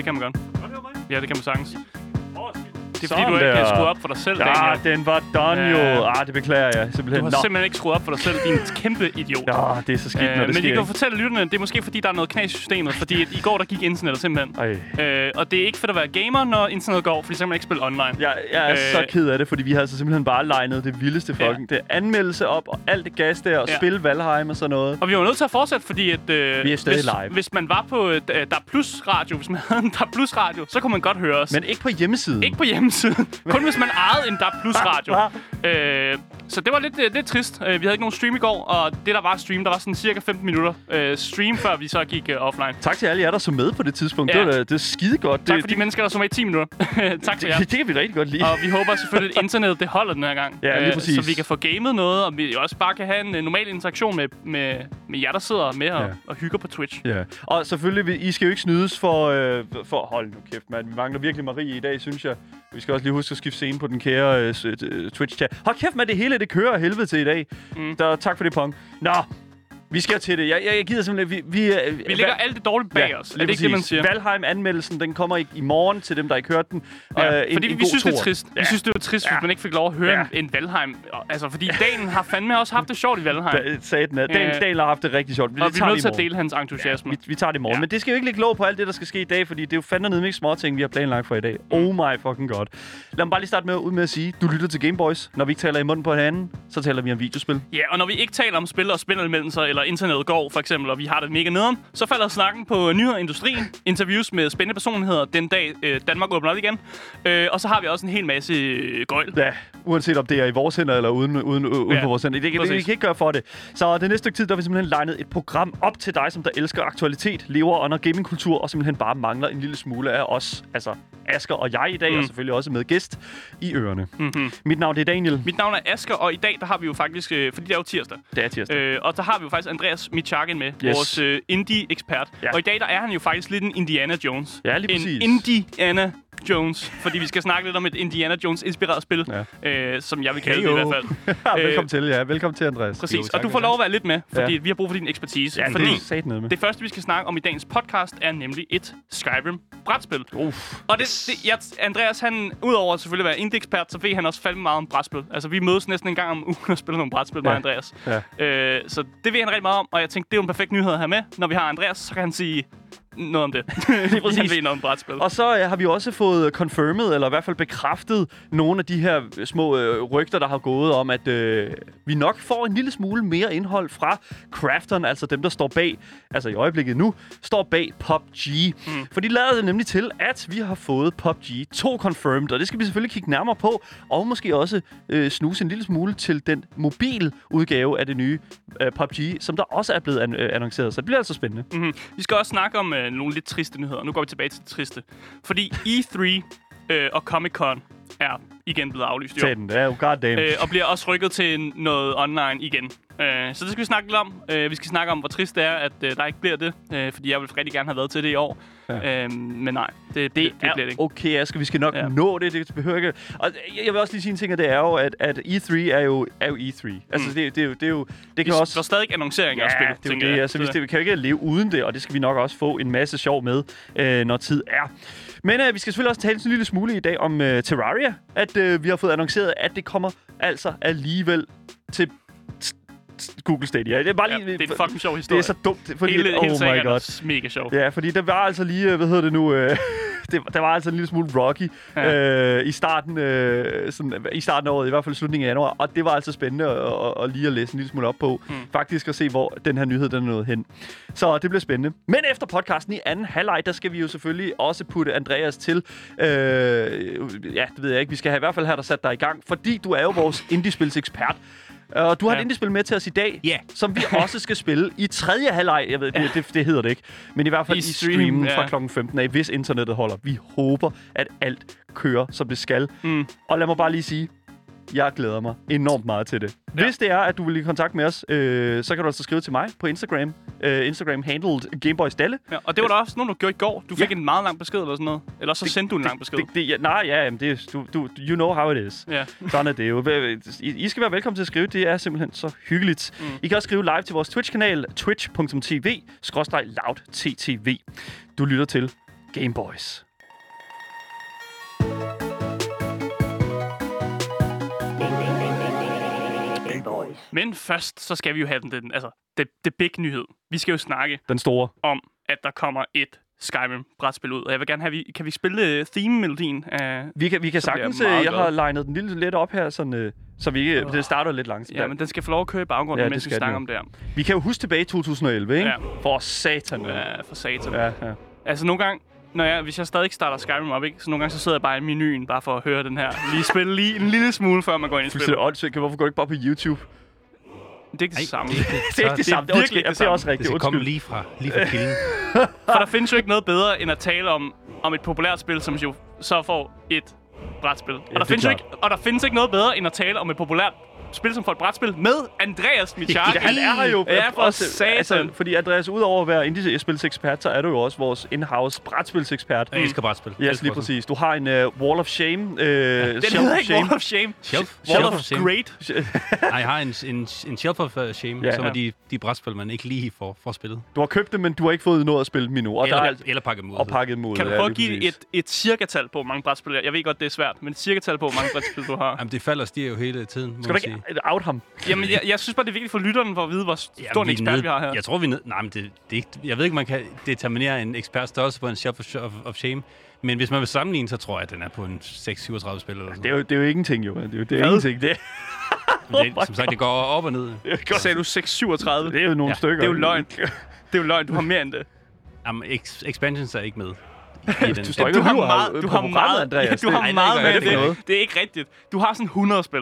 det kan man godt. Ja, det kan man sagtens. Det er fordi, Sådan du ikke kan der. skrue op for dig selv, Ja, Daniel. den var done jo. Ja. Ah, det beklager jeg Du simpelthen. har Nå. simpelthen ikke skruet op for dig selv, din kæmpe idiot. Ja, det er så skidt, når Øh, det men vi sker. kan jo ikke? fortælle lytterne, det er måske fordi, der er noget knas i systemet, fordi at i går der gik internettet simpelthen. Ej. Øh, og det er ikke fedt at være gamer, når internettet går, fordi så kan man ikke spille online. Jeg, jeg er Øh, så ked af det, fordi vi har altså simpelthen bare legnet det vildeste Ja. fucking. Det er anmeldelse op, og alt det gas der, og Ja. spille Valheim og sådan noget. Og vi var nødt til at fortsætte, fordi at, øh, Vi er stadig hvis, live. hvis man var på øh, Der Plus Radio, hvis man havde en Der Plus Radio, så kunne man godt høre os. Men ikke på hjemmesiden. Ikke på hjemmesiden. Kun hvis man ejede en DAB Plus radio. øh, så det var lidt, øh, lidt trist. Øh, vi havde ikke nogen stream i går, og det der var stream, der var sådan cirka 15 minutter øh, stream, før vi så gik øh, offline. Tak til alle jer, der så med på det tidspunkt. Ja. Det, var, da- det er skide godt. Tak det, for de mennesker, der så med i 10 minutter. tak for jer. det, det kan vi rigtig godt lide. Og vi håber selvfølgelig, at internettet det holder den her gang. Ja, lige Øh, præcis. Så vi kan få gamet noget, og vi også bare kan have en øh, normal interaktion med, med, med jer, der sidder med og, Ja. og hygger på Twitch. Ja, og selvfølgelig, vi- I skal jo ikke snydes for... Øh, for hold nu kæft, mand. Vi mangler virkelig Marie i dag, synes jeg. Vi skal også lige huske at skifte scene på den kære øh, øh, Twitch-chat. Hold kæft, mand, det hele det kører helvede til i dag. Mm. Der, tak for det, Pong. Nå, vi skal til det. Jeg, jeg, jeg gider simpelthen... Vi, vi, øh, Vi lægger alt det dårligt bag os. Er det ikke det, man siger? Valheim-anmeldelsen, den kommer i, i morgen til dem, der ikke hørte den. Ja, Øh, en- fordi en vi god synes, det er trist. Vi Ja. synes, det er trist, hvis Ja. man ikke fik lov at høre Ja. en, en Valheim. Altså, fordi Daniel har fandme også haft det sjovt i Valheim. Da- Sagde den, at Ja. Dan, Daniel har haft det rigtig sjort. Men og det vi er nødt vi til at dele hans entusiasme. Vi, vi tager det i morgen. Ja. Ja. Men det skal jo ikke ligge lov på alt det, der skal ske i dag, fordi det er jo fandme nede ikke små ting, vi har planlagt for i dag. Mm. Oh my fucking god. Lad mig bare lige starte med, ud med at sige, du lytter til Gameboys. Når vi ikke taler i munden på hinanden, så taler vi om videospil. Ja, og når vi ikke taler om spil og spilleranmeldelser, eller internettet går for eksempel, og vi har det mega nederen, så falder snakken på nyheder i industrien, interviews med spændende personligheder den dag øh, Danmark åbner op igen. Øh, og så har vi også en hel masse øh, gøjl. Ja, uanset om det er i vores hænder eller uden, uden, uden Ja, på vores hænder. Det, det, vi præcis. kan ikke gøre for det. Så det næste stykke tid, der har vi simpelthen legnet et program op til dig, som der elsker aktualitet, lever under gamingkultur, og simpelthen bare mangler en lille smule af os, altså Asger og jeg i dag, mm. og selvfølgelig også med gæst i ørerne. Mm-hmm. Mit navn det er Daniel. Mit navn er Asker, og i dag der har vi jo faktisk, øh, fordi det er jo tirsdag, Det er tirsdag. øh, og der har vi jo faktisk Andreas Michakin med, Yes. vores øh, indie-ekspert. Ja. Og i dag der er han jo faktisk lidt en Indiana Jones. Ja, lige en præcis. Indiana Jones, fordi vi skal snakke lidt om et Indiana Jones-inspireret spil, Ja. øh, som jeg vil kalde Heyo. det i hvert fald. Velkommen til, ja. Velkommen til, Andreas. Præcis, Jo, og du får lov at være lidt med, fordi Ja. vi har brug for din ekspertise. Ja, fordi det med. det første, vi skal snakke om i dagens podcast, er nemlig et Skyrim-brætspil. Uff. Og det, det, jeg, Andreas, han, udover at selvfølgelig være indie-ekspert, så ved han også fandme meget om brætspil. Altså, vi mødes næsten en gang om ugen og spiller nogle brætspil med Ja. Andreas. Ja. Øh, så det ved han rigtig meget om, og jeg tænkte, det er jo en perfekt nyhed at have med. Når vi har Andreas, så kan han sige noget om det. Lige præcis. han ved noget om brætspil. Og så øh, har vi også fået confirmed, eller i hvert fald bekræftet, nogle af de her små øh, rygter, der har gået om, at øh, vi nok får en lille smule mere indhold fra crafteren, altså dem, der står bag, altså i øjeblikket nu, står bag PUBG. Mm. For de lader det nemlig til, at vi har fået PUBG 2 confirmed, og det skal vi selvfølgelig kigge nærmere på, og måske også øh, snuse en lille smule til den mobil udgave af det nye øh, PUBG, som der også er blevet an- øh, annonceret, så det bliver altså spændende. Mm-hmm. Vi skal også snakke om øh, nogle lidt triste nyheder. Nu går vi tilbage til det triste. Fordi E3 øh, og Comic-Con er igen blevet aflyst i år. Tag den, det er jo goddamn. øh, og bliver også rykket til noget online igen. Øh, så det skal vi snakke lidt om. Øh, vi skal snakke om, hvor trist det er, at øh, der ikke bliver det. Øh, fordi jeg vil rigtig gerne have været til det i år. Ja. Øh, men nej, det, det, det, det bliver det ikke. okay, Asger, vi skal nok Ja. ja. nå det. Det behøver ikke... Og jeg- jeg vil også lige sige en ting, og det er jo, at, at E3 er jo, er jo E3. Altså, Mm. det, det, er jo, det, er jo, det Vi kan også... også... Der er stadig annoncering Ja, af spil, det er jo det. jeg. Altså, vi, det, vi kan jo ikke leve uden det, og det skal vi nok også få en masse sjov med, øh, når tid er. Men øh, vi skal selvfølgelig også tale en lille smule i dag om øh, Terraria. At øh, vi har fået annonceret, at det kommer altså alligevel til Google Stadia. Det er bare Ja, lige... det er en fucking sjov det historie. er så dumt, fordi... hele, oh hele my god. er mega sjov. Ja, fordi der var altså lige, øh, hvad hedder det nu, øh, det, der var altså en lille smule rocky Ja. øh, i, starten, øh, sådan, i starten af året, i hvert fald slutningen af januar, og det var altså spændende at, at, at lige at læse en lille smule op på, mm. faktisk at se, hvor den her nyhed den er nået hen. Så det bliver spændende. Men efter podcasten i anden halvleg, der skal vi jo selvfølgelig også putte Andreas til, øh, ja, det ved jeg ikke, vi skal have, i hvert fald have dig sat dig i gang, fordi du er jo vores indiespilsekspert. Og du har Ja. et indiespil med til os i dag, Ja. som vi også skal spille i tredje halvleg. Jeg ved, det, det, det hedder det ikke. Men i hvert fald I i, stream, streamen ja. fra klokken 15 af, hvis internettet holder. Vi håber, at alt kører, som det skal. Mm. Og lad mig bare lige sige, Jeg glæder mig enormt meget til det. Ja. Hvis det er, at du vil i kontakt med os, øh, så kan du altså skrive til mig på Instagram. Øh, Instagram handled Gameboys Dalle. Ja, og det var da også noget, du gjorde i går. Du fik Ja. en meget lang besked eller sådan noget. Eller så sendte du en lang besked. Det, det, ja, nej, ja, jamen, det, du, du, you know how it is. Ja. Sådan er det jo. I, I skal være velkommen til at skrive. Det er simpelthen så hyggeligt. Mm. I kan også skrive live til vores Twitch-kanal, twitch.tv, loudttv. Du lytter til Gameboys. Men først, så skal vi jo have den, den altså, det, det big nyhed. Vi skal jo snakke Den store. om, at der kommer et Skyrim-brætspil ud. Og jeg vil gerne have, vi, kan vi spille øh, theme-melodien af... Vi kan, vi kan Så bliver jeg sagtens... øh, meget Jeg glad. har legnet den lille lidt op her, sådan, øh, så vi ikke... Det starter lidt langsomt. Ja, men den skal få lov at køre i baggrunden, Ja, ja, det mens vi skal snakker om det her. Vi kan jo huske tilbage i 2011, ikke? Ja. For satan. Ja. Ja, for satan. Ja, ja. Altså, nogle gange, når jeg, hvis jeg stadig starter Skyrim op, ikke, så nogle gange så sidder jeg bare i menuen, bare for at høre den her. Lige spille lige en lille smule, før man går ind i spillet. Fuldstændig åndssvagt. Hvorfor går du ikke bare på YouTube? Det er ikke det samme. det, Det er ikke det samme. det er virkelig ikke ja, det Det er samme. også Det rigtigt. skal komme lige fra, lige fra kilden. For der findes jo ikke noget bedre, end at tale om, om et populært spil, som jo så får et brætspil. Og, det der er findes jo ikke, og der findes ikke noget bedre, end at tale om et populært spil, som får et brætspil med Andreas Michalski. Ja, han er her jo. Ja, for satan. Altså, fordi Andreas, udover at være indie-spilsekspert, så er du jo også vores in-house brætspilsekspert. Jeg elsker brætspil. Jeg Yes, lige præcis. Du har en uh, Wall of Shame. Uh, Den hedder ikke Wall of Shame. Shelf. Wall Shelf of Shame. Great. Nej, jeg har en, en, en Shelf of uh, Shame, Ja. ja, som Ja. er de, de brætspil, man ikke lige får, får spillet. Du har købt det, men du har ikke fået noget at spille dem endnu. Og Eller, der er eller pakket dem ud. og pakket dem ud. Kan du ja, prøve at give et, et cirkatal på, hvor mange brætspil Jeg ved godt, det er svært, men et cirkatal på, hvor mange brætspil du har. Jamen, det falder og stiger jo hele tiden, må Skal du ikke sige. Out ham? Jamen, jeg, jeg synes bare, det er vigtigt for lytterne for at vide, hvor stor en vi er ekspert nede- vi har her. Jeg tror, vi nede... Nej, men det, det er ikke, jeg ved ikke, man kan determinere en ekspert størrelse på en Shelf of, of, of Shame. Men hvis man vil sammenligne, så tror jeg, at den er på en 6-37 spil eller sådan Det er, jo, det er jo ingenting, jo. Det er jo det er Hvad? ingenting. Det er, noget. Det, som sagt, det går op og ned. er, Sagde du 637? det er jo nogle Ja, stykker. det er jo løgn. Det er jo løgn, du har mere end det. Jamen, ex, expansions er ikke med. I den. Du står ikke du har meget, du har meget, Andreas. du har meget det med det. det er ikke rigtigt. Du har sådan 100 spil.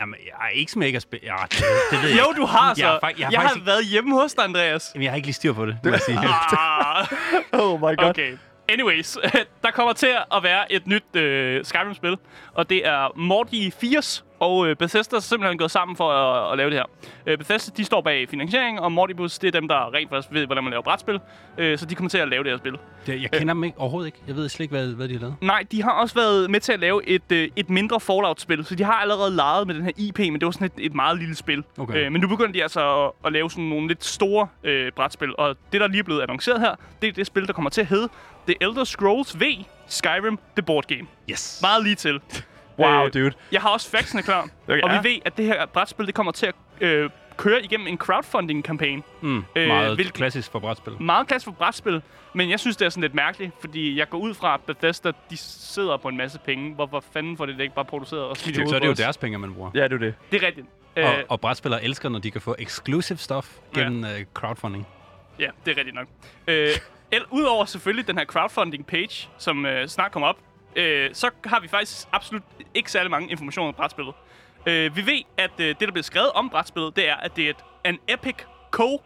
Jamen, jeg er ikke som ikke at spille. Ja, det, det ved jeg Jo, du har så. Jeg har jeg har jeg faktisk har ikke- været hjemme hos dig, Andreas. Jamen, jeg har ikke lige styr på det, må jeg sige. Ah, Oh my god. okay. Anyways, der kommer til at være et nyt øh, Skyrim-spil, og det er Morty 80 og øh, Bethesda er simpelthen gået sammen for at, at lave det her. Øh, Bethesda, de står bag finansiering, og Mortibus, det er dem, der rent faktisk ved, hvordan man laver brætspil, øh, så de kommer til at lave det her spil. Det, jeg kender dem ikke, overhovedet ikke. Jeg ved slet ikke, hvad, hvad de har lavet. Nej, de har også været med til at lave et, øh, et mindre Fallout-spil, så de har allerede leget med den her IP, men det var sådan et, et meget lille spil. Okay. Øh, men nu begynder de altså at, at lave sådan nogle lidt store øh, brætspil, og det, der lige er blevet annonceret her, det er det spil, der kommer til at hedde The Elder Scrolls V Skyrim The Board Game. Yes. Meget lige til. Wow, Øh, dude. Jeg har også factsene klar, Okay, og ja. vi ved, at det her brætspil, det kommer til at øh, køre igennem en crowdfunding-kampagne. Mm, Øh, meget hvilket- klassisk for brætspil. Meget klasse for brætspil, men jeg synes, det er sådan lidt mærkeligt, fordi jeg går ud fra, at Bethesda, de sidder på en masse penge. Hvorfor fanden får det ikke bare produceret og smidt i Så er det jo deres penge, man bruger. Ja, det er det. Det er rigtigt. Øh, Og, og brætspillere elsker, når de kan få exclusive stuff gennem ja. uh, crowdfunding. Ja, det er rigtigt nok. Øh, el- Udover selvfølgelig den her crowdfunding-page, som øh, snart kommer op, øh, så har vi faktisk absolut ikke særlig mange informationer om brætspillet. Øh, vi ved, at øh, det, der bliver skrevet om brætspillet, det er, at det er et, an epic co-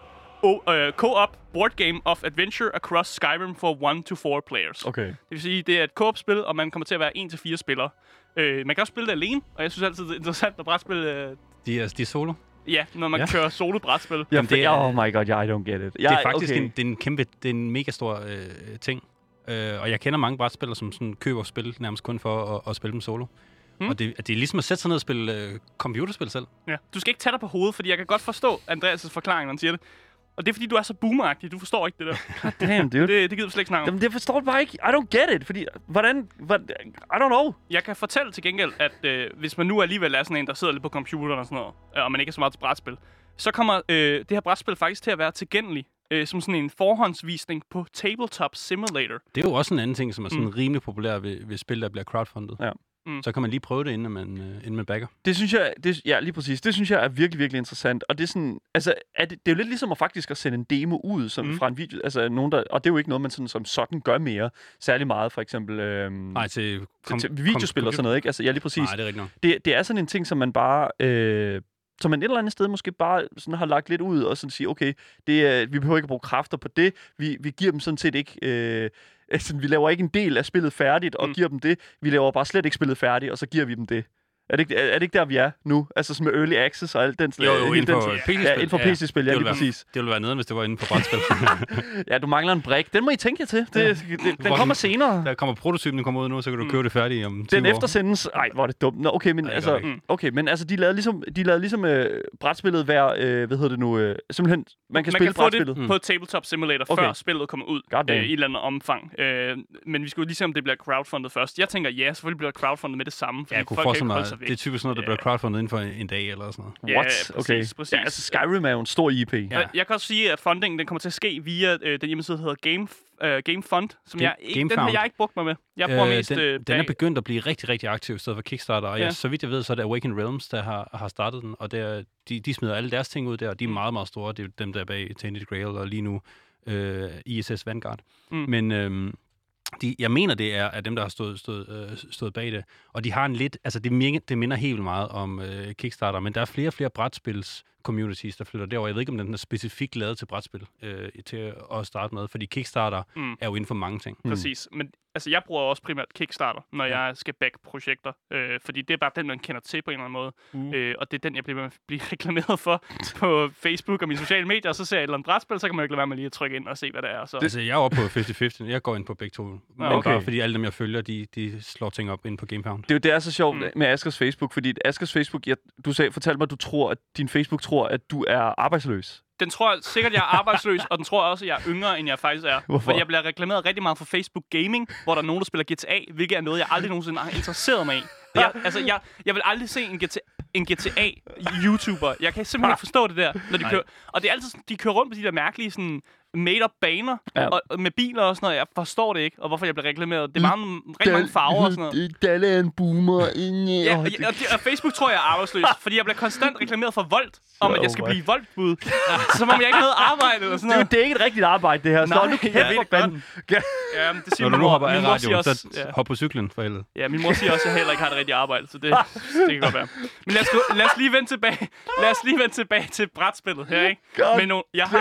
o- øh, co-op board game of adventure across Skyrim for 1 to 4 players. Okay. Det vil sige, det er et co-op-spil, og man kommer til at være 1 til 4 spillere. Øh, man kan også spille det alene, og jeg synes altid, det er interessant at brætspil... Øh, De er, de er solo. Ja, når man ja. Kører solo-brætspil. Ja, Jamen, det er... Oh my god, yeah, I don't get it. Det er faktisk okay. en, det er en kæmpe, det er en mega stor øh, ting. Øh, og jeg kender mange brætspillere, som sådan køber spil nærmest kun for at, at spille dem solo. Hmm. Og det, det er ligesom at sætte sig ned og spille øh, computerspil selv. Ja. Du skal ikke tage dig på hovedet, fordi jeg kan godt forstå Andreas' forklaring, når han siger det. Og det er, fordi du er så boomeragtig. Du forstår ikke det der. Damn, dude. Det, det gider vi slet ikke snakke om. Jamen, det forstår du bare ikke. I don't get it. Fordi, hvordan... hvordan I don't know. Jeg kan fortælle til gengæld, at øh, hvis man nu alligevel er sådan en, der sidder lidt på computeren og sådan noget, øh, og man ikke er så meget til brætspil, så kommer øh, det her brætspil faktisk til at være tilgængelig øh, som sådan en forhåndsvisning på Tabletop Simulator. Det er jo også en anden ting, som er sådan mm. rimelig populær ved, ved spil, der bliver crowdfundet. Ja. Mm. Så kan man lige prøve det, inden man, øh, inden man backer. Det synes jeg, det, ja, lige præcis. Det synes jeg er virkelig, virkelig interessant. Og det er sådan, altså, er det, det er jo lidt ligesom at faktisk at sende en demo ud som, Mm. fra en video. Altså, nogen der, og det er jo ikke noget, man sådan, som sådan gør mere. Særlig meget, for eksempel, øhm, Nej, til, til, til videospil og sådan noget, ikke? Altså, ja, lige præcis. Nej, det er rigtigt nok. det, det er sådan en ting, som man bare... Øh, som man et eller andet sted måske bare sådan har lagt lidt ud og sådan sige, okay, det er, vi behøver ikke at bruge kræfter på det. Vi, vi giver dem sådan set ikke... Øh, altså, vi laver ikke en del af spillet færdigt og mm. giver dem det. Vi laver bare slet ikke spillet færdigt, og så giver vi dem det. Er det, ikke, er, er det ikke der, vi er nu? Altså som med early access og alt den Jo, jo, hele inden for den- PC-spil. Ja, inden for PC-spil, ja, det lige ville være- præcis. Det ville være nederen, hvis det var inde på brætspil. Ja, du mangler en brik. Den må I tænke jer til. Det, det, den Hvor kommer senere. der kommer prototypen, den kommer ud nu, så kan du købe det færdigt om 20 Den år. eftersendes... Ej, hvor er det dumt. Nå, okay, men Nej, det altså... Okay, men altså, de lavede ligesom, de lavede ligesom øh, brætspillet være... Øh, hvad hedder det nu? Øh, simpelthen, man kan Man spille kan få brætspillet. det på Tabletop Simulator, Okay. før spillet kommer ud øh, i et eller andet omfang. Øh, men vi skulle lige se, om det bliver crowdfundet først. Jeg tænker, ja, selvfølgelig bliver det crowdfundet med det samme, fordi Ja, jeg kunne forestille mig, væk. det er typisk sådan noget, der bliver crowdfundet inden for en dag eller sådan noget. What? præcis, okay. præcis. Ja, altså Skyrim er jo en stor IP. Ja. Jeg, jeg kan også sige, at fundingen den kommer til at ske via øh, den hjemmeside, der hedder Game, øh, Game Fund, som Game- jeg ikke, den har jeg ikke brugt mig med. Jeg bruger Øh, mest den, øh, den er begyndt at blive rigtig, rigtig aktiv i stedet for Kickstarter, og ja. Ja. Ja, så vidt jeg ved, så er det Awakened Realms, der har, har startet den, og der, de, de smider alle deres ting ud der, og de er meget, meget store. Det er dem, der er bag Tainted Grail, og lige nu øh, ISS Vanguard. Mm. Mm. Men øhm, de, jeg mener, det er at dem, der har stået, stået, øh, stået bag det. Og de har en lidt, altså det, minder, det minder helt meget om øh, Kickstarter, men der er flere og flere brætspils communities, der flytter derover. Jeg ved ikke, om den er specifikt lavet til brætspil øh, til at starte med, fordi Kickstarter Mm. mm. er jo inden for mange ting. Præcis. Men altså, jeg bruger også primært Kickstarter, når Ja. jeg skal back projekter. Øh, fordi det er bare den, man kender til på en eller anden måde. Mm. Øh, og det er den, jeg bliver, bliver reklameret for på Facebook og mine sociale medier. Og så ser jeg et eller andet brætspil, så kan man jo ikke lade være med lige at trykke ind og se, hvad det er. Så. Altså, jeg er oppe på 50-50. Jeg går ind på begge to. Men okay. okay. bare fordi alle dem, jeg følger, de, de slår ting op ind på Gamepound. Det er jo det er så sjovt Mm. mm. med Askers Facebook, fordi Askers Facebook, jeg, du sagde, fortalte mig, at du tror, at din Facebook tror, at du er arbejdsløs. Den tror jeg sikkert, jeg er arbejdsløs, og den tror jeg også, at jeg er yngre, end jeg faktisk er. Hvorfor? Fordi jeg bliver reklameret rigtig meget for Facebook Gaming, hvor der er nogen, der spiller GTA, hvilket er noget, jeg aldrig nogensinde har interesseret mig i. Jeg, altså, jeg, jeg vil aldrig se en GTA, en GTA-YouTuber. Jeg kan simpelthen ikke forstå det der, når de kører. Og det er altid sådan, de kører rundt på de der mærkelige sådan, made-up baner Ja. og, og med biler og sådan noget. Jeg forstår det ikke, og hvorfor jeg bliver reklameret. Det er meget, rigtig mange farver og sådan noget. Dalle er en boomer. Ja, og, og, det- og Facebook tror jeg er arbejdsløs, fordi jeg bliver konstant reklameret for voldt, om at jeg skal blive voldbud. Som om jeg ikke havde arbejde eller sådan Det er noget. det er ikke et rigtigt arbejde, det her. Så nu jeg kæft, det godt. fanden. Ja, det siger Når du min nu mor. hopper af Min mor siger radioen, også, så ja. hop på cyklen for helvede. Ja, min mor siger også, at jeg heller ikke har et rigtigt arbejde, så det, det kan godt være. Men lad os, lad os lige vende tilbage. Lad os lige vende tilbage til brætspillet her, ikke? God med nogle, jeg har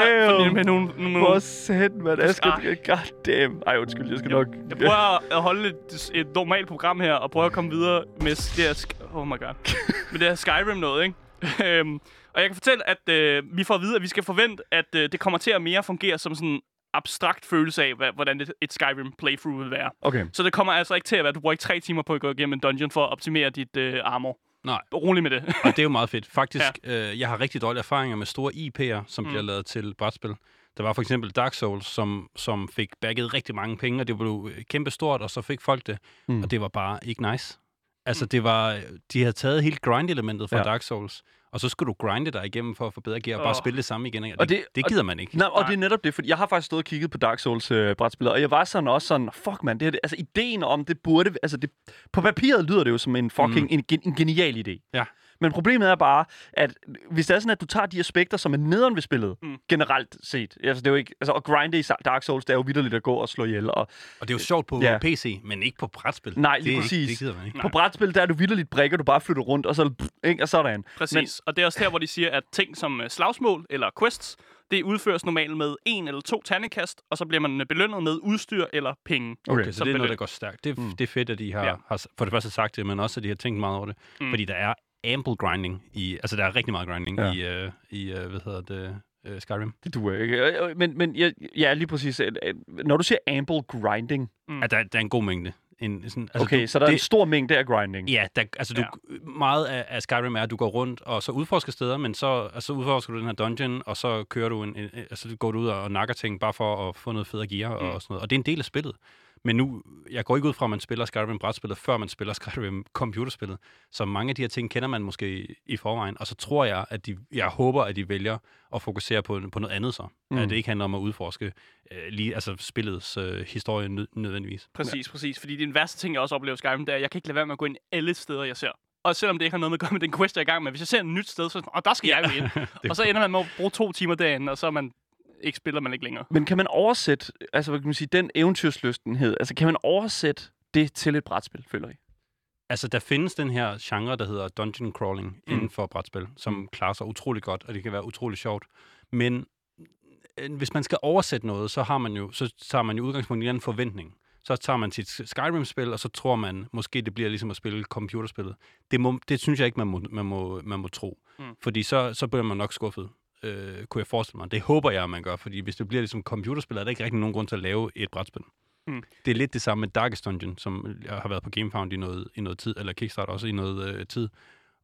med nogle, nogle, Hvor sat, mand. Asger, Ah. god damn. Ej, undskyld, jeg skal nok... jeg prøver at holde et, et normalt program her, og prøve at komme videre med det her, oh my god, med det her Skyrim noget, ikke? Øhm, og jeg kan fortælle, at øh, vi får at vide, at vi skal forvente, at øh, det kommer til at mere fungere som sådan en abstrakt følelse af, hvordan et, et Skyrim playthrough vil være. Okay. Så det kommer altså ikke til at være, at du bruger ikke tre timer på at gå igennem en dungeon for at optimere dit øh, armor. Nej. Rolig med det. Og det er jo meget fedt. Faktisk, ja. øh, jeg har rigtig dårlige erfaringer med store IP'er, som mm. bliver lavet til brætspil. Der var for eksempel Dark Souls, som, som fik bagget rigtig mange penge, og det blev øh, kæmpe stort, og så fik folk det, Mm. mm. og det var bare ikke nice. Altså, det var, de havde taget hele grind-elementet fra Ja. Dark Souls, og så skulle du grinde dig igennem for at få bedre gear, og bare spille det samme igen. Og Og det, det- det, det og- gider man ikke. Nej, og det er netop det, fordi jeg har faktisk stået og kigget på Dark Souls øh, brætspillet, og jeg var sådan også sådan, fuck man, det her, det, altså ideen om det burde, altså det, på papiret lyder det jo som en fucking, mm. en, en genial idé. Ja. Men problemet er bare, at hvis det er sådan, at du tager de aspekter, som er nederen ved spillet, mm. Generelt set, altså det er jo ikke, altså at grinde i Dark Souls, det er jo vidderligt at gå og slå ihjel, og Og det er jo sjovt på Ja. PC, men ikke på brætspil. Nej, lige det, præcis. Det gider man ikke. på brætspil, der er du vidderligt brækker, du bare flytter rundt, og så, ikke, og sådan. Præcis. Men... Og det er også her, hvor de siger, at ting som øh, slagsmål eller quests, det udføres normalt med en eller to tandekast, og så bliver man øh, belønnet med udstyr eller penge. Okay. Okay, så det er noget, der går stærkt. Det, Mm. det er fedt, at de har, Ja. har for det første sagt det, men også, at de har tænkt meget over det. Mm. Fordi der er ample grinding i... Altså, der er rigtig meget grinding Ja. ja. i, uh, i uh, hvad hedder det, uh, Skyrim. Det duer ikke. Øh, øh, Men, men ja, ja, lige præcis. øh, øh, Når du siger ample grinding, Mm. At der, der er en god mængde. En, sådan, altså, okay, du, så der er det, en stor mængde af grinding. Ja, der, altså du, meget af, af Skyrim er, at du går rundt og så udforsker steder, men så altså, udforsker du den her dungeon, og så kører du en, en, altså, går du ud og nakker ting, bare for at få noget federe gear Mm. og sådan noget. Og det er en del af spillet. Men nu, jeg går ikke ud fra, at man spiller Skyrim brætspillet, før man spiller Skyrim computerspillet. Så mange af de her ting kender man måske i forvejen. Og så tror jeg, at de, jeg håber, at de vælger at fokusere på, på noget andet så. Mm. At det ikke handler om at udforske øh, lige, altså spillets øh, historie nød, nødvendigvis. Præcis, præcis. Fordi den værste ting, jeg også oplever i Skyrim, det er, at jeg kan ikke lade være med at gå ind alle steder, jeg ser. Og selvom det ikke har noget med at gøre med den quest, jeg er i gang med. Hvis jeg ser et nyt sted, så er sådan, og der skal jeg jo ind. og så ender man med at bruge to timer derinde, og så er man ikke spiller man ikke længere. Men kan man oversætte, altså hvad kan man sige, den eventyrslystenhed, altså kan man oversætte det til et brætspil, føler I? Altså, der findes den her genre, der hedder dungeon crawling Mm. mm. inden for brætspil, som klarer sig utrolig godt, og det kan være utrolig sjovt. Men øh, hvis man skal oversætte noget, så har man jo, så tager man jo udgangspunkt i en anden forventning. så tager man sit Skyrim-spil, og så tror man, måske det bliver ligesom at spille computerspillet. Det, må, det synes jeg ikke, man må, man må, man må tro. Mm. Mm. Fordi så, så bliver man nok skuffet, øh, kunne jeg forestille mig. Det håber jeg, at man gør, fordi hvis det bliver ligesom computerspil, er der ikke rigtig nogen grund til at lave et brætspil. Mm. Det er lidt det samme med Darkest Dungeon, som har været på GameFound i noget, i noget tid, eller Kickstarter også i noget øh, tid.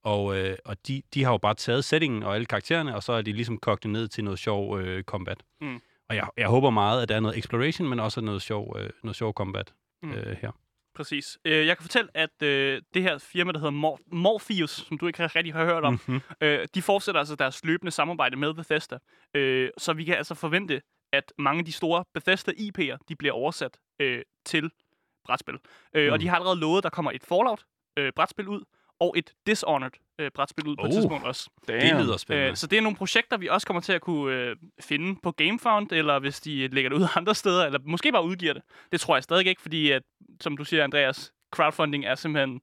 Og, øh, og de, de har jo bare taget settingen og alle karaktererne, og så er de ligesom kogt det ned til noget sjov øh, combat. Mm. Og jeg, jeg håber meget, at der er noget exploration, men også noget sjov, øh, noget sjov combat mm. øh, her. Præcis. Øh, jeg kan fortælle, at øh, det her firma, der hedder Mor- Morpheus, som du ikke rigtig har hørt om, Mm-hmm. øh, de fortsætter altså deres løbende samarbejde med Bethesda. Øh, så vi kan altså forvente, at mange af de store Bethesda-IP'er, de bliver oversat øh, til brætspil. Øh, Og Mm. de har allerede lovet, at der kommer et Fallout øh, brætspil ud, og et Dishonored øh, brætspil ud på et Oh. tidspunkt også. Det lyder spændende. Øh, så det er nogle projekter, vi også kommer til at kunne øh, finde på Gamefound, eller hvis de lægger det ud andre steder, eller måske bare udgiver det. Det tror jeg stadig ikke, fordi, at, som du siger, Andreas, crowdfunding er simpelthen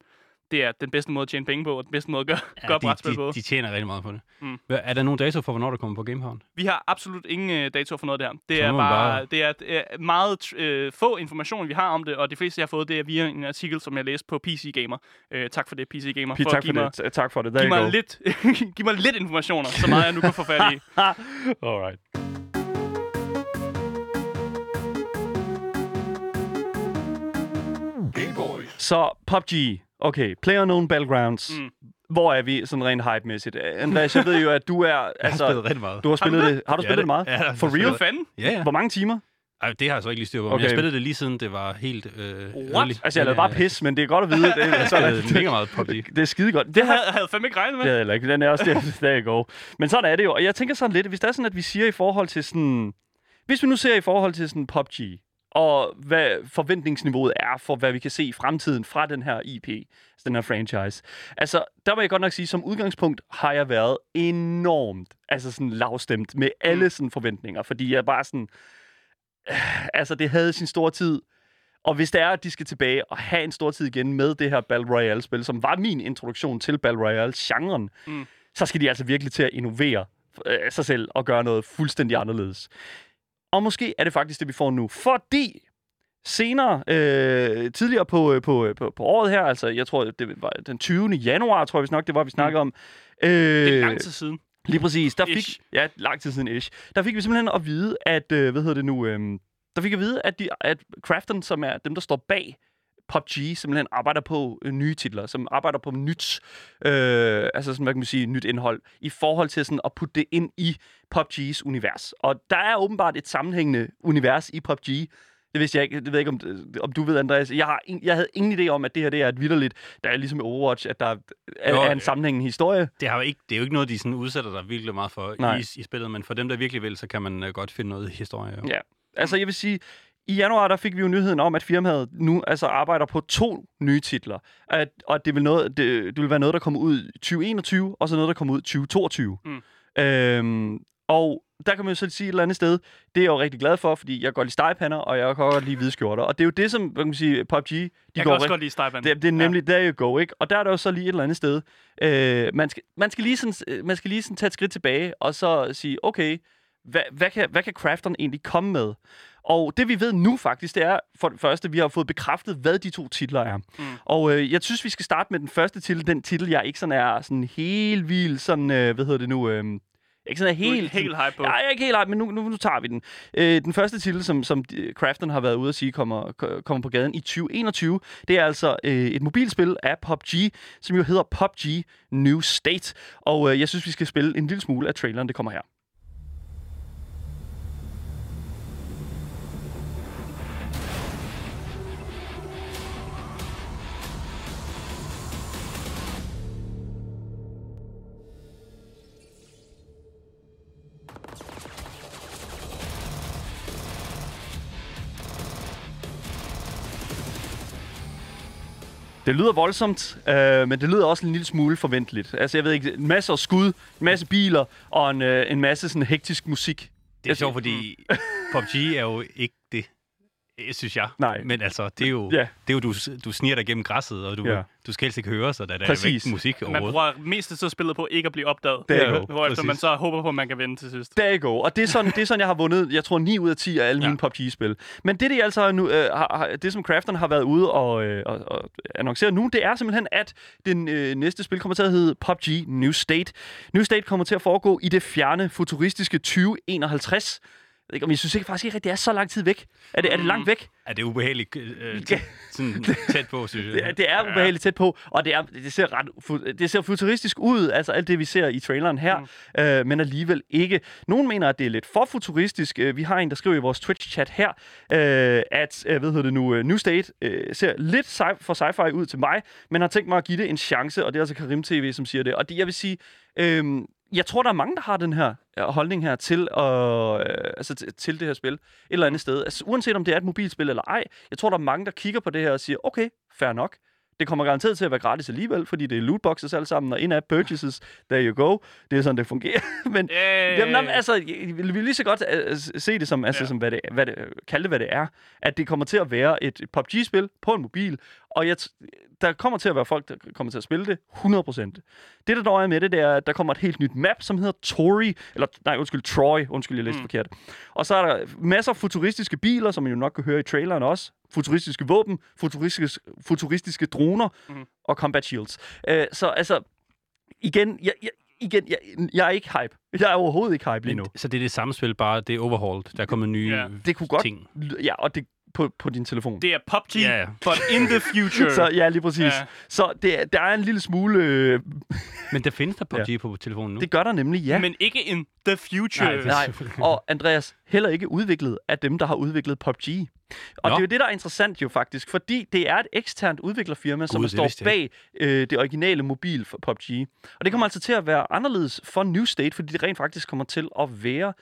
det er den bedste måde at tjene penge på, og den bedste måde at gøre, ja, gøre brætspil på. de, tjener rigtig meget på det. Mm. Er der nogen dato for, hvornår der kommer på GameHound? Vi har absolut ingen øh, datoer for noget der. Det Så er bare, bare- det er øh, meget øh, få information, vi har om det, og det fleste, jeg har fået, det er via en artikel, som jeg læste på PC Gamer. Øh, tak for det, PC Gamer. Pete, for tak at for give mig, det. Tak for det. There Giv mig, lidt, giv mig lidt informationer, så meget jeg nu kan få fat i. Alright. Så PUBG. Okay, PlayerUnknown Battlegrounds. Mm. Hvor er vi sådan rent hype-mæssigt? Andreas, jeg ved jo, at du er... Jeg har altså, spillet rigtig meget. du har spillet Har du det. Har du Ja, spillet det meget? Ja, For real? fanden? Ja, ja. Hvor mange timer? Ej, det har jeg så ikke lige styr på, okay. Okay. men jeg spillede det lige siden det var helt øh, early. Altså, jeg lavede bare pis, men det er godt at vide. Det, så er spillede det, mega meget PUBG. det er skide godt. Det Det har, jeg havde fandme ikke regnet med. Det havde ikke. Den er også der, der you go. Men sådan er det jo. Og jeg tænker sådan lidt, hvis det er sådan, at vi siger i forhold til sådan... Hvis vi nu ser i forhold til sådan PUBG, og hvad forventningsniveauet er for, hvad vi kan se i fremtiden fra den her IP, altså den her franchise. Altså, der vil jeg godt nok sige, som udgangspunkt har jeg været enormt, altså sådan lavstemt med alle sådan forventninger, fordi jeg bare sådan, øh, altså det havde sin store tid, og hvis det er, at de skal tilbage og have en stor tid igen med det her Battle Royale-spil, som var min introduktion til Battle Royale-genren, Mm. mm. så skal de altså virkelig til at innovere øh, sig selv og gøre noget fuldstændig anderledes. Og måske er det faktisk det, vi får nu. Fordi senere, øh, tidligere på, øh, på, øh, på, på året her, altså jeg tror, det var den 20. januar, tror jeg vist nok, det var, vi snakkede om. Øh, Det er lang tid siden. Lige præcis. Der fik, Ish. ja, lang tid siden ish. Der fik vi simpelthen at vide, at, øh, hvad hedder det nu, øh, der fik at vide, at, de, at Crafton, som er dem, der står bag PUBG, simpelthen arbejder på øh, nye titler, som arbejder på nyt, øh, altså sådan, hvad kan man sige, nyt indhold, i forhold til sådan at putte det ind i PUBG's univers. Og der er åbenbart et sammenhængende univers i PUBG, det vidste jeg ikke. Det ved jeg ikke, om, om du ved, Andreas. Jeg, har, jeg havde ingen idé om, at det her det er et vidderligt, der er ligesom i Overwatch, at der er, Jo, er en øh, sammenhængende historie. Det, har ikke, det er jo ikke noget, de sådan udsætter dig virkelig meget for Nej. i, i spillet, men for dem, der virkelig vil, så kan man godt finde noget historie. Jo. Ja. Altså, jeg vil sige, i januar, der fik vi jo nyheden om, at firmaet nu altså arbejder på to nye titler. At, og at det vil, noget, det, det vil være noget, der kommer ud 2021, og så noget, der kommer ud 2022. Mm. Øhm, og der kan man jo så sige et eller andet sted, det er jeg jo rigtig glad for, fordi jeg går lide stegepander, og jeg kan godt lide hvide skjorter. Og det er jo det, som hvad kan man sige, PUBG, de Jeg går kan også rigt- godt lide Stejband. det, det er nemlig ja. there you go, ikke? Og der er der jo så lige et eller andet sted. Øh, man, skal, man skal lige sådan, øh, man skal lige sådan tage et skridt tilbage, og så sige, okay, hvad, hvad, kan, hvad kan crafteren egentlig komme med? Og det vi ved nu faktisk, det er for det første, vi har fået bekræftet, hvad de to titler er. Mm. Og øh, jeg synes, vi skal starte med den første titel, den titel, jeg ikke sådan er sådan helt vild, sådan, øh, hvad hedder det nu, øh, ikke sådan er Du er helt... helt hype på. Ja, jeg er ikke helt ej, men nu, nu, nu tager vi den. Øh, den første titel, som, som Crafton har været ude at sige, kommer, ko- kommer på gaden i 2021, det er altså øh, et mobilspil af PUBG, som jo hedder PUBG New State. Og øh, jeg synes, vi skal spille en lille smule af traileren, det kommer her. Det lyder voldsomt, øh, men det lyder også en lille smule forventeligt. Altså, jeg ved ikke, en masse skud, en masse biler og en, øh, en masse sådan hektisk musik. Det er sjovt, fordi PUBG er jo ikke det. Det synes jeg. Nej. Men altså, det er jo, Ja. det er jo du, du sniger dig gennem græsset, og du, Ja. du skal helst ikke høre, så der, der er Præcis. jo ikke musik Man overhovedet. bruger mest af så spillet på ikke at blive opdaget. Det er jo, Hvorefter man så håber på, at man kan vinde til sidst. There you go. Og det er, sådan, det er sådan, jeg har vundet, jeg tror, 9 ud af 10 af alle ja. Mine PUBG-spil. Men det, de altså nu, øh, har, har, det som Crafteren har været ude og, øh, og, og annoncere nu, det er simpelthen, at den øh, næste spil kommer til at hedde PUBG New State. New State kommer til at foregå i det fjerne, futuristiske 2051. Jeg ikke, om I synes ikke faktisk ikke, at det er så lang tid væk. Er det, er det langt væk? Er det ubehageligt øh, sådan tæt på, synes jeg. Det er, det er ubehageligt tæt på, og det, er, det, ser ret, det ser futuristisk ud, altså alt det, vi ser i traileren her, mm. øh, men alligevel ikke. Nogen mener, at det er lidt for futuristisk. Øh, Vi har en, der skriver i vores Twitch-chat her, øh, at, øh, hvad hedder det nu, øh, New State øh, ser lidt sci- for sci-fi ud til mig, men har tænkt mig at give det en chance, og det er altså Karim TV, som siger det. Og det, jeg vil sige, øh, jeg tror, der er mange, der har den her øh, holdning her til, øh, altså, til, til det her spil et eller andet sted. Altså, uanset om det er et mobilspil eller ej, jeg tror, der er mange, der kigger på det her og siger, okay, fair nok. Det kommer garanteret til at være gratis alligevel, fordi det er lootboxes alle sammen, og in-app purchases, there you go. Det er sådan, det fungerer. Men Yay! Jamen, jamen, altså, jeg vil vi lige så godt uh, se det som, altså, Ja. som hvad det, hvad det, kalde det, hvad det er. At det kommer til at være et, et PUBG-spil på en mobil, og jeg, der kommer til at være folk, der kommer til at spille det 100%. Det, der dog er med det, det er, at der kommer et helt nyt map, som hedder Tori, eller nej, undskyld, Troy, undskyld, jeg læste mm. forkert. Og så er der masser af futuristiske biler, som man jo nok kan høre i traileren også, futuristiske våben, futuristiske, futuristiske droner mm. og combat shields. Uh, så altså, igen, jeg, jeg, igen jeg, jeg er ikke hype. Jeg er overhovedet ikke hype lige nu. Men, så det er det samme spil, bare det er overhauled. Der er kommet nye Ja. Det kunne godt ting. Ja, og det på, på din telefon. Det er PUBG, Ja, ja. but in the future. Så ja, lige præcis. Ja. Ja. Så det, er- der er en lille smule... Øh, Men der findes der PUBG på telefonen nu. det gør der nemlig, ja. Men ikke in the future. Nej, Nej, og Andreas, heller ikke udviklet af dem, der har udviklet PUBG. Og Nå. det er jo det, der er interessant jo faktisk, fordi det er et eksternt udviklerfirma, som Gud, det står bag øh, det originale mobil for PUBG. Og det kommer altså til at være anderledes for New State, fordi det rent faktisk kommer til at være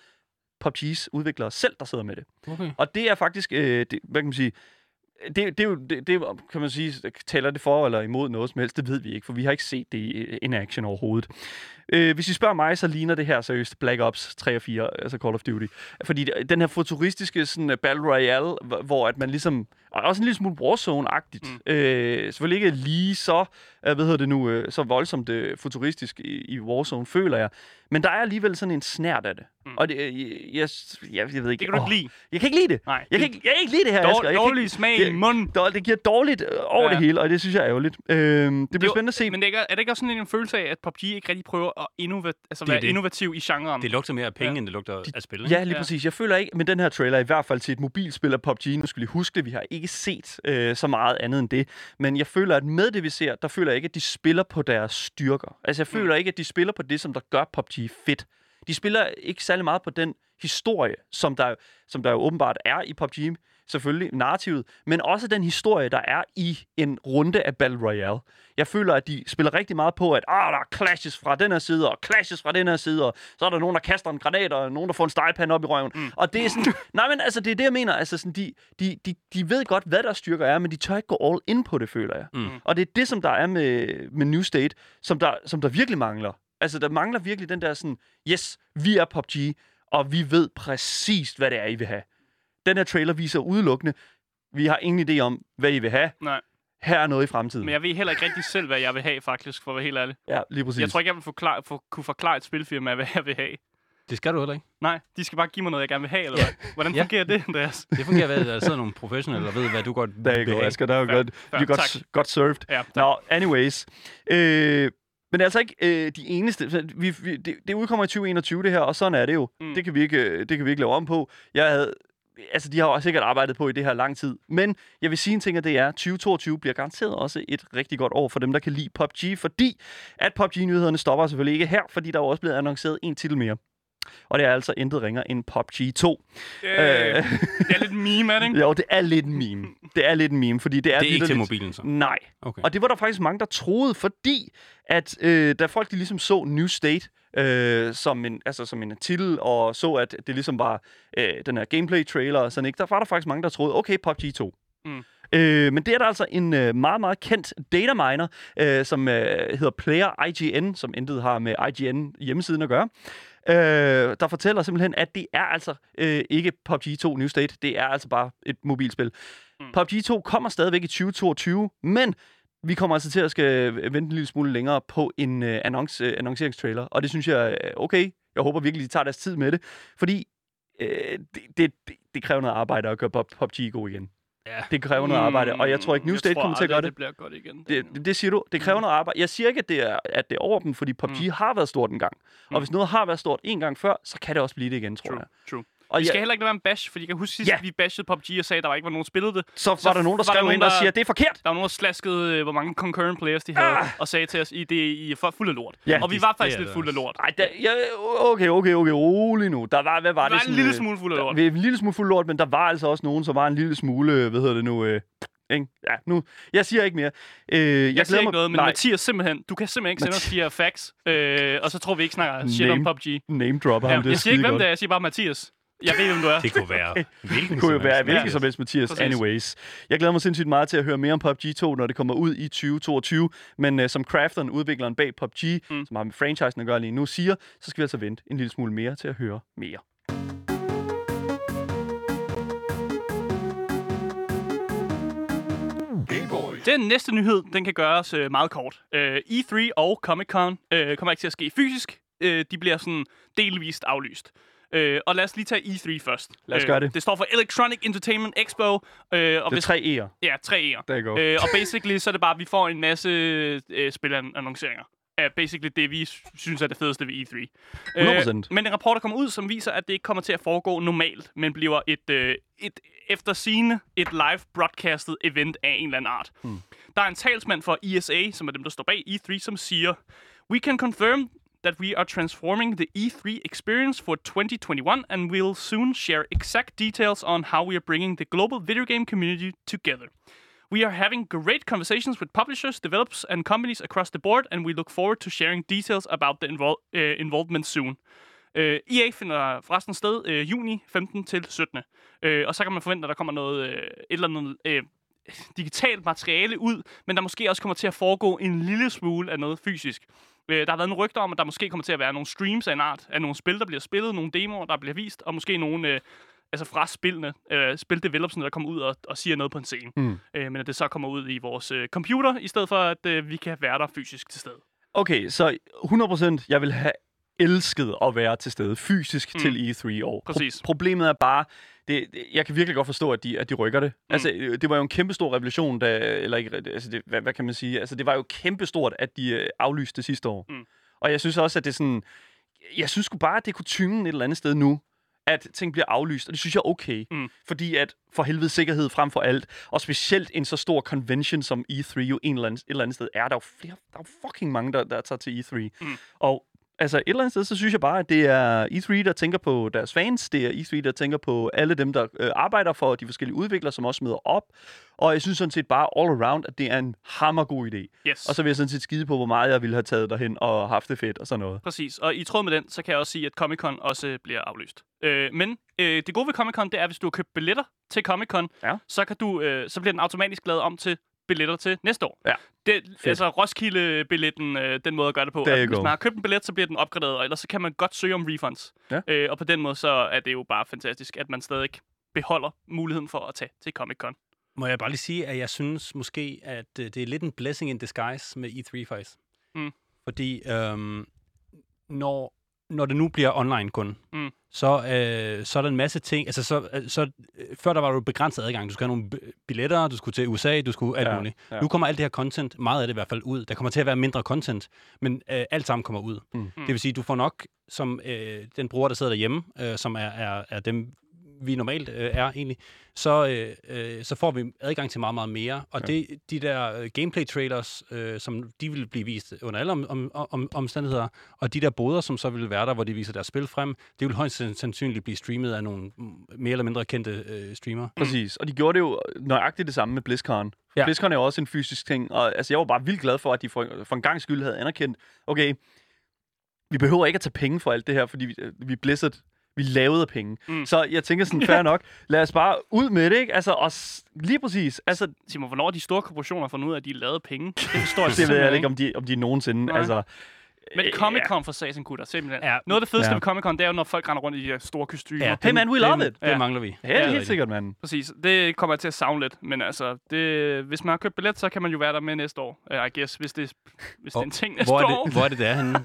PUBG's udviklere selv, der sidder med det. Okay. Og det er faktisk, øh, det, hvad kan man sige, det, det, er jo, det, det, kan man sige, taler det for eller imod noget som helst, det ved vi ikke, for vi har ikke set det in action overhovedet. Øh, hvis I spørger mig, så ligner det her seriøst Black Ops 3 og 4, altså Call of Duty. Fordi den her futuristiske sådan, uh, Battle Royale, hvor- hvor at man ligesom, og også en lille smule Warzone-agtigt, mm. øh, selvfølgelig ikke lige så, øh, hvad hedder det nu, øh, så voldsomt øh, futuristisk i, i Warzone, føler jeg. Men der er alligevel sådan en snært af det. Mm. Og det, jeg, jeg, jeg, jeg ved ikke... Det kan du åh, ikke lide. Jeg kan ikke lide det. Nej. Jeg kan ikke, jeg kan ikke lide det her, Dår, Asger. Jeg kan ikke- dårlig smag i det- munden. Dår- Det giver dårligt over Ja. det hele, og det synes jeg er ærgerligt. Øh, det bliver spændende at se. Men det er, er det ikke også sådan en følelse af, at PUBG ikke rigtig prøver at innova- altså Det er være det. innovativ i genren? Det lugter mere af penge, Ja. end det lugter af spil. ikke? Ja, lige Ja. præcis. Jeg føler ikke med den her trailer, i hvert fald til et mobilspil af PUBG, nu skal vi huske det, vi har ikke set øh, så meget andet end det, men jeg føler, at med det, vi ser, der føler jeg ikke, at de spiller på deres styrker. Altså, jeg føler ikke, at de spiller på det, som der gør PUBG fedt. De spiller ikke særlig meget på den historie, som der, som der jo åbenbart er i PUBG, selvfølgelig narrativet, men også den historie, der er i en runde af Battle Royale. Jeg føler, at de spiller rigtig meget på, at ah, der er clashes fra den her side, og clashes fra den her side, og så er der nogen, der kaster en granat, og nogen, der får en stegepande op i røven. Mm. Og det er sådan, nej, men altså, det er det, jeg mener. Altså, sådan, de, de, de, de ved godt, hvad deres styrker er, men de tør ikke gå all in på det, føler jeg. Mm. Og det er det, som der er med, med New State, som der, som der virkelig mangler. Altså, der mangler virkelig den der sådan, yes, vi er PUBG, og vi ved præcis, hvad det er, I vil have. Den her trailer viser udelukkende, vi har ingen idé om, hvad I vil have. Nej, Her er noget i fremtiden. men jeg ved heller ikke rigtig selv, hvad jeg vil have, faktisk, for at være helt ærlig. Ja, lige præcis. Jeg tror ikke, jeg vil forklare, for, kunne forklare et spilfirma, hvad jeg vil have. Det skal du heller ikke. Nej, de skal bare give mig noget, jeg gerne vil have, eller hvad? Hvordan Ja. fungerer det, Andreas? Det fungerer ved, at der sidder nogle professionelle, der ved, hvad du godt Der er vil go, have. Asger. Der er jo Fair, godt, fair, you got, tak. got served. Ja. Nå, anyways. Øh, men det er altså ikke øh, de eneste. Vi, vi, det, det udkommer i 2021, det her, og sådan er det jo. Mm. Mm. Det, kan vi ikke, øh, det kan vi ikke lave om på. Jeg havde, altså, de har også sikkert arbejdet på i det her lang tid. Men jeg vil sige en ting, at det er, 2022 bliver garanteret også et rigtig godt år for dem, der kan lide PUBG, fordi at PUBG-nyhederne stopper selvfølgelig ikke her, fordi der er også blevet annonceret en titel mere. Og det er altså intet ringer end PUBG 2. Øh, Øh. det er lidt meme, er det ikke? Jo, det er lidt en meme. Det er lidt en meme, fordi det er... Det er ikke til mobilen, så. Nej, Okay. og det var der faktisk mange, der troede, fordi at øh, da folk de ligesom så New State øh, som, en, altså, som en titel, og så, at det ligesom var øh, den her gameplay-trailer og sådan ikke, der var der faktisk mange, der troede, okay, PUBG 2. Mm. Øh, men det er der altså en øh, meget, meget kendt dataminer, øh, som øh, hedder Player IGN, som intet har med IGN hjemmesiden at gøre. Øh, der fortæller simpelthen, at det er altså øh, ikke PUBG 2 New State. Det er altså bare et mobilspil. Mm. PUBG 2 kommer stadigvæk i 2022, men vi kommer altså til at skal vente en lille smule længere på en øh, annonce, øh, annonceringstrailer, og det synes jeg er okay. Jeg håber virkelig, de tager deres tid med det, fordi øh, det, det, det, kræver noget arbejde at gøre Pub- PUBG god igen. Ja. Det kræver noget arbejde, og jeg tror ikke, New jeg State kommer til at gøre det. det bliver godt igen. Det, det, det siger du. Det kræver Mm. noget arbejde. Jeg siger ikke, at det er, at det er over dem, fordi PUBG Mm. har været stort en gang. Og Mm. hvis noget har været stort en gang før, så kan det også blive det igen, tror True, jeg. true. Og Vi skal ja, heller ikke være en bash, fordi jeg kan huske sidst, Ja. vi bashede PUBG og sagde, at der var ikke var nogen, der spillede det. så var så der nogen, der der skrev ind og der- siger, at det er forkert. Der var nogen, der slaskede, øh, hvor mange concurrent players de havde, Ah! og sagde til os, I det I er for fuld af lort. Ja, og vi det- var det faktisk er lidt det fuld af lort. Ej, der, ja, okay, okay, okay, rolig nu. Der var, hvad var Vi det? var en lille øh, smule fuld af lort. Der, en lille smule fuld lort, men der var altså også nogen, som var en lille smule, øh, hvad hedder det nu, øh, ikke? Ja, nu, jeg siger ikke mere. Øh, jeg, Jeg siger ikke noget, men nej, Mathias simpelthen, du kan simpelthen ikke sende os de her facts, øh, og så tror vi ikke snakker shit om Name PUBG. name dropper Ja, ham, det jeg siger ikke, hvem skidegodt. det er, jeg siger bare Mathias. Jeg ved, hvem du er. Det kunne være hvilken Det kunne jo som være hvilken som helst, Mathias. Præcis. Anyways. Jeg glæder mig sindssygt meget til at høre mere om PUBG 2, når det kommer ud i 2022. Men uh, som crafteren, udvikleren bag PUBG. Mm. som har med franchisen at gøre lige nu, siger, så skal vi altså vente en lille smule mere til at høre mere. Den næste nyhed, den kan gøres øh, meget kort. Øh, E3 og Comic-Con øh, kommer ikke til at ske fysisk. Øh, de bliver sådan delvist aflyst. Øh, og lad os lige tage E3 først. Lad os gøre det. Øh, det står for Electronic Entertainment Expo. Øh, og Det er hvis, tre E'er. Ja, tre E'er. Der går. Øh, og basically, så er det bare, at vi får en masse øh, spilannonceringer. Er basically det, vi synes er det fedeste ved E3. 100%. men en rapport, der kommer ud, som viser, at det ikke kommer til at foregå normalt, men bliver et, øh, et efter sigende et live broadcastet event af en eller anden art. Hmm. Der er en talsmand for ESA, som er dem, der står bag E3, som siger, We can confirm that we are transforming the E3 experience for 2021 and we'll soon share exact details on how we are bringing the global video game community together. We are having great conversations with publishers, developers, and companies across the board, and we look forward to sharing details about the invol- uh, involvement soon. Uh, EA finder forresten sted uh, juni 15 til 17. Uh, og så kan man forvente, at der kommer noget, uh, et eller andet uh, digitalt materiale ud, men der måske også kommer til at foregå en lille smule af noget fysisk. Uh, der har været nogle rygter om, at der måske kommer til at være nogle streams af en art, af nogle spil, der bliver spillet, nogle demoer, der bliver vist, og måske nogle uh, altså fra spillene, uh, spildevelopsene, der kommer ud og, og siger noget på en scene. Mm. Uh, men at det så kommer ud i vores uh, computer, i stedet for at uh, vi kan være der fysisk til stede. Okay, så 100% jeg vil have elsket at være til stede fysisk mm. Til E3 i år. Præcis. problemet er bare, det, det, jeg kan virkelig godt forstå, at de, at de rykker det. Mm. Altså, øh, det var jo en kæmpe stor revolution, da, eller ikke, altså, det, hvad, hvad kan man sige? Altså, det var jo kæmpe stort, at de øh, aflyste det sidste år. Mm. Og jeg synes også, at det sådan, jeg synes sgu bare, at det kunne tynge et eller andet sted nu, at ting bliver aflyst, og det synes jeg er okay. Mm. Fordi at for helvede sikkerhed frem for alt, og specielt en så stor convention som E3 jo en eller anden, et eller andet sted er. Der er jo, flere, der er fucking mange, der, der tager til E3. Mm. Og altså et eller andet sted, så synes jeg bare, at det er E3, der tænker på deres fans. Det er E3, der tænker på alle dem, der øh, arbejder for de forskellige udviklere, som også møder op. Og jeg synes sådan set bare all around, at det er en hammergod idé. Yes. Og så vil jeg sådan set skide på, hvor meget jeg ville have taget derhen og haft det fedt og sådan noget. Præcis, og i tråd med den, så kan jeg også sige, at Comic-Con også øh, bliver aflyst. Øh, men øh, det gode ved Comic-Con, det er, at hvis du har købt billetter til Comic-Con, Ja. så, kan du, øh, så bliver den automatisk lavet om til billetter til næste år. Ja. Det, altså Roskilde-billetten, øh, den måde at gøre det på. At hvis man har købt en billet, så bliver den opgraderet, og ellers så kan man godt søge om refunds. Ja. Øh, og på den måde, så er det jo bare fantastisk, at man stadig beholder muligheden for at tage til Comic-Con. Må jeg bare lige sige, at jeg synes måske, at øh, det er lidt en blessing in disguise med E3 faktisk. Mm. Fordi øhm, når, når det nu bliver online kun, Mm. så, øh, så er der en masse ting. Altså, så, øh, så, øh, før der var du begrænset adgang. Du skulle have nogle billetter, du skulle til USA, du skulle alt Ja, muligt. ja. Nu kommer alt det her content, meget af det i hvert fald, ud. Der kommer til at være mindre content, men øh, alt sammen kommer ud. Mm. Det vil sige, du får nok, som øh, den bruger, der sidder derhjemme, øh, som er, er, er dem, vi normalt øh, er egentlig, så, øh, øh, så får vi adgang til meget, meget mere. Og Ja. det, de der øh, gameplay-trailers, øh, som de vil blive vist under alle om, om, om, omstændigheder, og de der boder, som så vil være der, hvor de viser deres spil frem, det vil højst sandsynligt blive streamet af nogle mm, mere eller mindre kendte øh, streamere. Præcis. Og de gjorde det jo nøjagtigt det samme med BlizzCon. Ja. BlizzCon er jo også en fysisk ting, og altså, jeg var bare vildt glad for, at de for, for en gang skyld havde anerkendt, okay, vi behøver ikke at tage penge for alt det her, fordi vi, vi er Blizzard, vi lavede penge. Mm. Så jeg tænker sådan, fair nok, lad os bare ud med det, ikke? Altså, og s- lige præcis, altså, Simon, hvornår de store korporationer fundet ud af, at de lavede penge? Det forstår jeg det ved jeg ikke, om de, om de nogensinde, Nej. altså, Men Comic-Con for Sasen gutter, simpelthen. Ja. Noget af det fedeste Ja. ved Comic-Con, det er jo, når folk render rundt i de her store kostymer. Ja, Ja. Hey, man, we love it. Det Ja. mangler vi. Ja, det det er helt sikkert, mand. Præcis. Det kommer jeg til at savne lidt. Men altså, det, hvis man har købt billet, så kan man jo være der med næste år, uh, I guess, hvis det, hvis det er en ting næste Hvor er år. det, hvor er det, det er henne?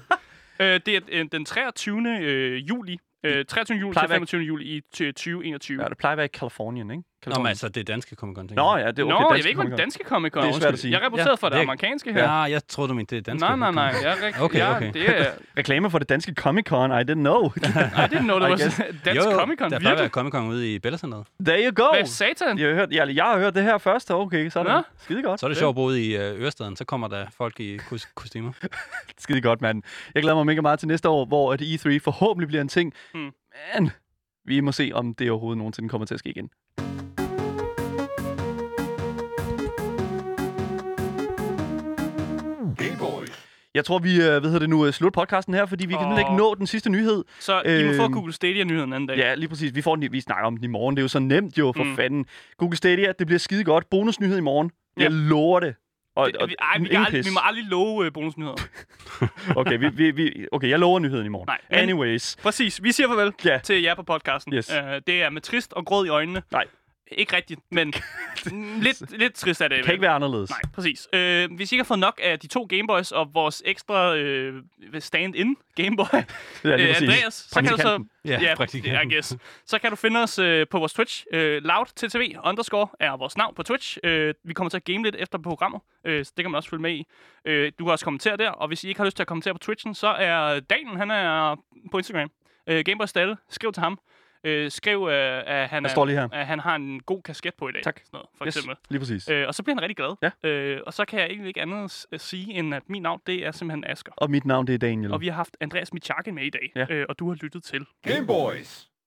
Øh, det er øh, den 23. Øh, juli. Øh, 23. juli til at være- 25. juli i t- 2021. Ja, det plejer at være i Kalifornien, ikke? Nå, men altså, det er danske Comic Con, Nå, ja, det er okay. Nå, jeg ved ikke, hvad Comic-Con. danske Comic Con Det er svært at sige. Jeg representerer Ja, for det det er- amerikanske her. Ja, jeg troede, du mente det er danske Nej, nej, nej. Jeg er rigtig, Okay, ja, okay. Det er, Reklame for det danske Comic-Con, I didn't know. I didn't know, der var dansk jo, jo, Comic Con. Der plejer at være? Comic Con ude i Bella Centeret. There you go. Hvad satan? Jeg har, hørt, jeg, jeg har hørt det her først. Okay, så er det skide godt. Så er det sjovt at bo i øh, Ørestaden, så kommer der folk i kos- kostymer. Skide godt, mand. Jeg glæder mig mega meget til næste år, hvor at E3 forhåbentlig bliver en ting. Hmm. Men vi må se, om det overhovedet nogensinde kommer til at ske igen. Jeg tror, vi øh, hvad hedder det nu, øh, slutter podcasten her, fordi vi kan oh. ikke nå den sidste nyhed. Så I må få Øhm, Google Stadia-nyheden anden dag. Ja, lige præcis. Vi, får den, vi snakker om den i morgen. Det er jo så nemt jo, for Mm. fanden. Google Stadia, det bliver skide godt. Bonusnyhed i morgen. Ja. Jeg lover det. Og, Det, vi, ej, vi, kan aldrig, vi må aldrig love uh, bonusnyheder. Okay, vi, vi, vi, okay, jeg lover nyheden i morgen. Nej, men- Anyways. Præcis. Vi siger farvel Ja. til jer på podcasten. Yes. Uh, det er med trist og gråd i øjnene. Nej. Ikke rigtigt, men lidt, lidt trist er det. Kan ikke være anderledes. Nej, præcis. Øh, hvis I ikke har fået nok af de to Gameboys og vores ekstra øh, stand-in Gameboy, Ja, øh. Andreas, så kan du så... Ja, Ja. I guess. Så kan du finde os øh, på vores Twitch. Øh, loud underscore er vores navn på Twitch. Øh, vi kommer til at game lidt efter programmet, øh, så det kan man også følge med i. Øh, du kan også kommentere der, og hvis I ikke har lyst til at kommentere på Twitchen, så er Daniel, han er på Instagram. Øh, Gameboy Stalle, skriv til ham. Øh, skriv, øh, at, han er, lige her. at han har en god kasket på i dag. Tak. Sådan noget, for Yes, eksempel. lige præcis. Øh, og så bliver han rigtig glad. Ja. Øh, og så kan jeg egentlig ikke andet at sige, end at mit navn, det er simpelthen Asger. Og mit navn, det er Daniel. Og vi har haft Andreas Michakin med i dag, Ja. øh, og du har lyttet til Game Boys.